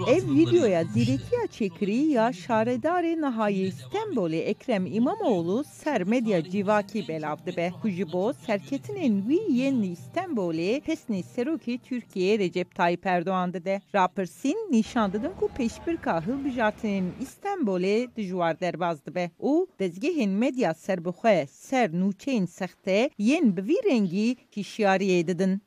Ev videoya ziretiya çekiri ya şaredarê nihayê Stenbolê Ekrem İmamoğlu ser medya civakî belav dibe. Ku ji bo serketinên wî yên Stenbolê pesnê serokê Tirkiye Recep Tayyip Erdoğan dide. Rapirsîn nîşan didin ku pêşbirka hilbijartinên Stenbolê dijwar derbas dibe. û dezgehên medya serbixwe ser nûçeyên sexte yên bi vî rengî hişyariyê didin.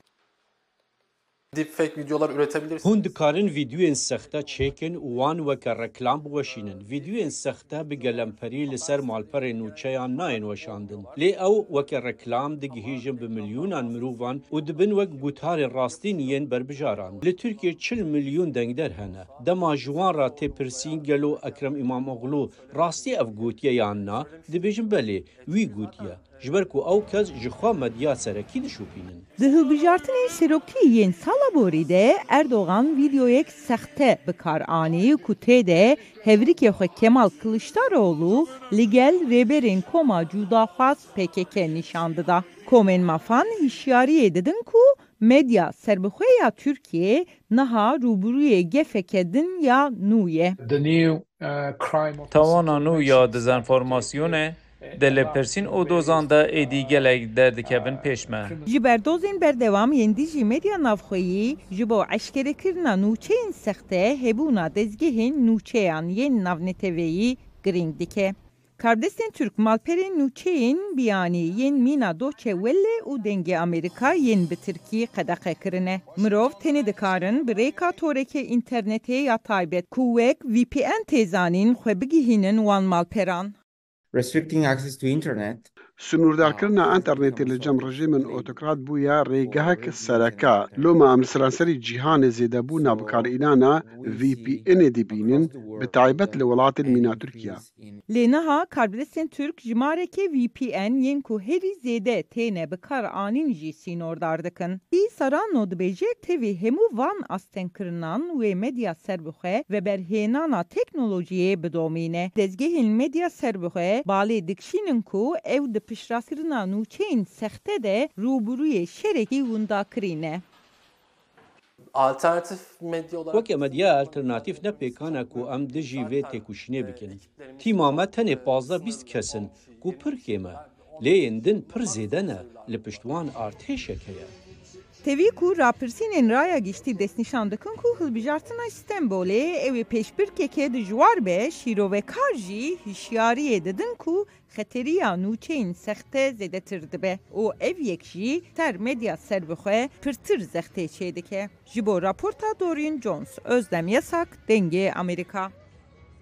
Deepfake videolar üretebilirsiniz. Hûn dikarin vîdyoyên sexte çêkin û wan weke reklam biweşînin. Vîdyoyên sexte bi gelemperî li ser malperên nûçeyan nayên weşandin. Lê ew weke reklam digihîjin bi milyûnan mirovan û dibin wek gutarên rastîn yên berbijaran. Li Tirkiye çil milyûn dengder hene. Dema ji wan ra tê pirsîn gelo Ekrem İmamoğlu rastî ev gotiye yan na dibêjin belê wî gotiye. Ji ber ku ew kes ji xwe medya serekî dişopînin. Di hilbijartinên serokî yên sala borî de Erdoğan videoyek sexte bi kar anî ku tê de hevrikê xwe Kemal Kılıçdaroğlu li gel rêberên koma cudaxwaz PKK nîşan dida. Komên mafan hişyariyê didin ku medya serbixweya Türkiye niha rûbirûyê gefeke din ya nû ye. uh, Tawana nû ya dezenformasyonê gelek derdikevin pêş me. Ji berdozên berdewam yên dijî medya navxweyî ji bo eşkerekirina nûçeyên sexte hebûna dezgehên nûçeyan yên navneteveyî giring dike. Kardestên Türk malperên nûçeyên biyanî yên mîna Doçe Welle û dengê Amerîka yên bi Tirkî qedexe kirine. Mirov bi rêka torekê internetê ya taybet ku wek VPN têzanîn xwe bigihînin wan malperan. Restricting access to internet سنوردارکردنا ئەتەرنێتی لە جەم ڕژیمن ئۆتۆکرات بووە ڕێگەهک سەرەکە لۆمە ئەم سرانسەری جیهانê zêdebû navbkarînana VPNê dibînin bi taybet li welatên mîna Tirkiye. Lê niha karbidestên Türk ji marekê VPN yên ku herî zêde têne bi kar anîn jî sînordar dikin. Î Sarano dibêje tevî hemû van astenkirinan wê medya serbixwe ve berhênana teknolojiyê bidomîne. Dezgehên medya serbixwe balê dikşînin ku ew di پیشرفتکردنا نوچین سخته ده روبروی شرکی ونداکرینه وەک ئەمە دیە ئەلتەرناتیف نەپێکانە و ئەم دژی وێ تێکوشنێ بکەن تیمامە تەنێ پازدە بیست کەسن و پرکێمە لێندن پر زێدەنە لە پشتوان ئارتێشەکەیە. Lê yên din pir zêde ne li piştwan artêşek heye. Tevî ku rapirsînên raya giştî destnîşan dikin ku hilbijartina Stenbolê ew ê pêşbirkeke dijwar be şîrovekar jî hişyariyê didin ku xeteriya nûçeyên sexte zêdetir dibe û ev yek ter medya serbixwe pirtir zextê çê dike. Ji raporta Dorian Jones, Özlem Yasak, Dengê Amerika.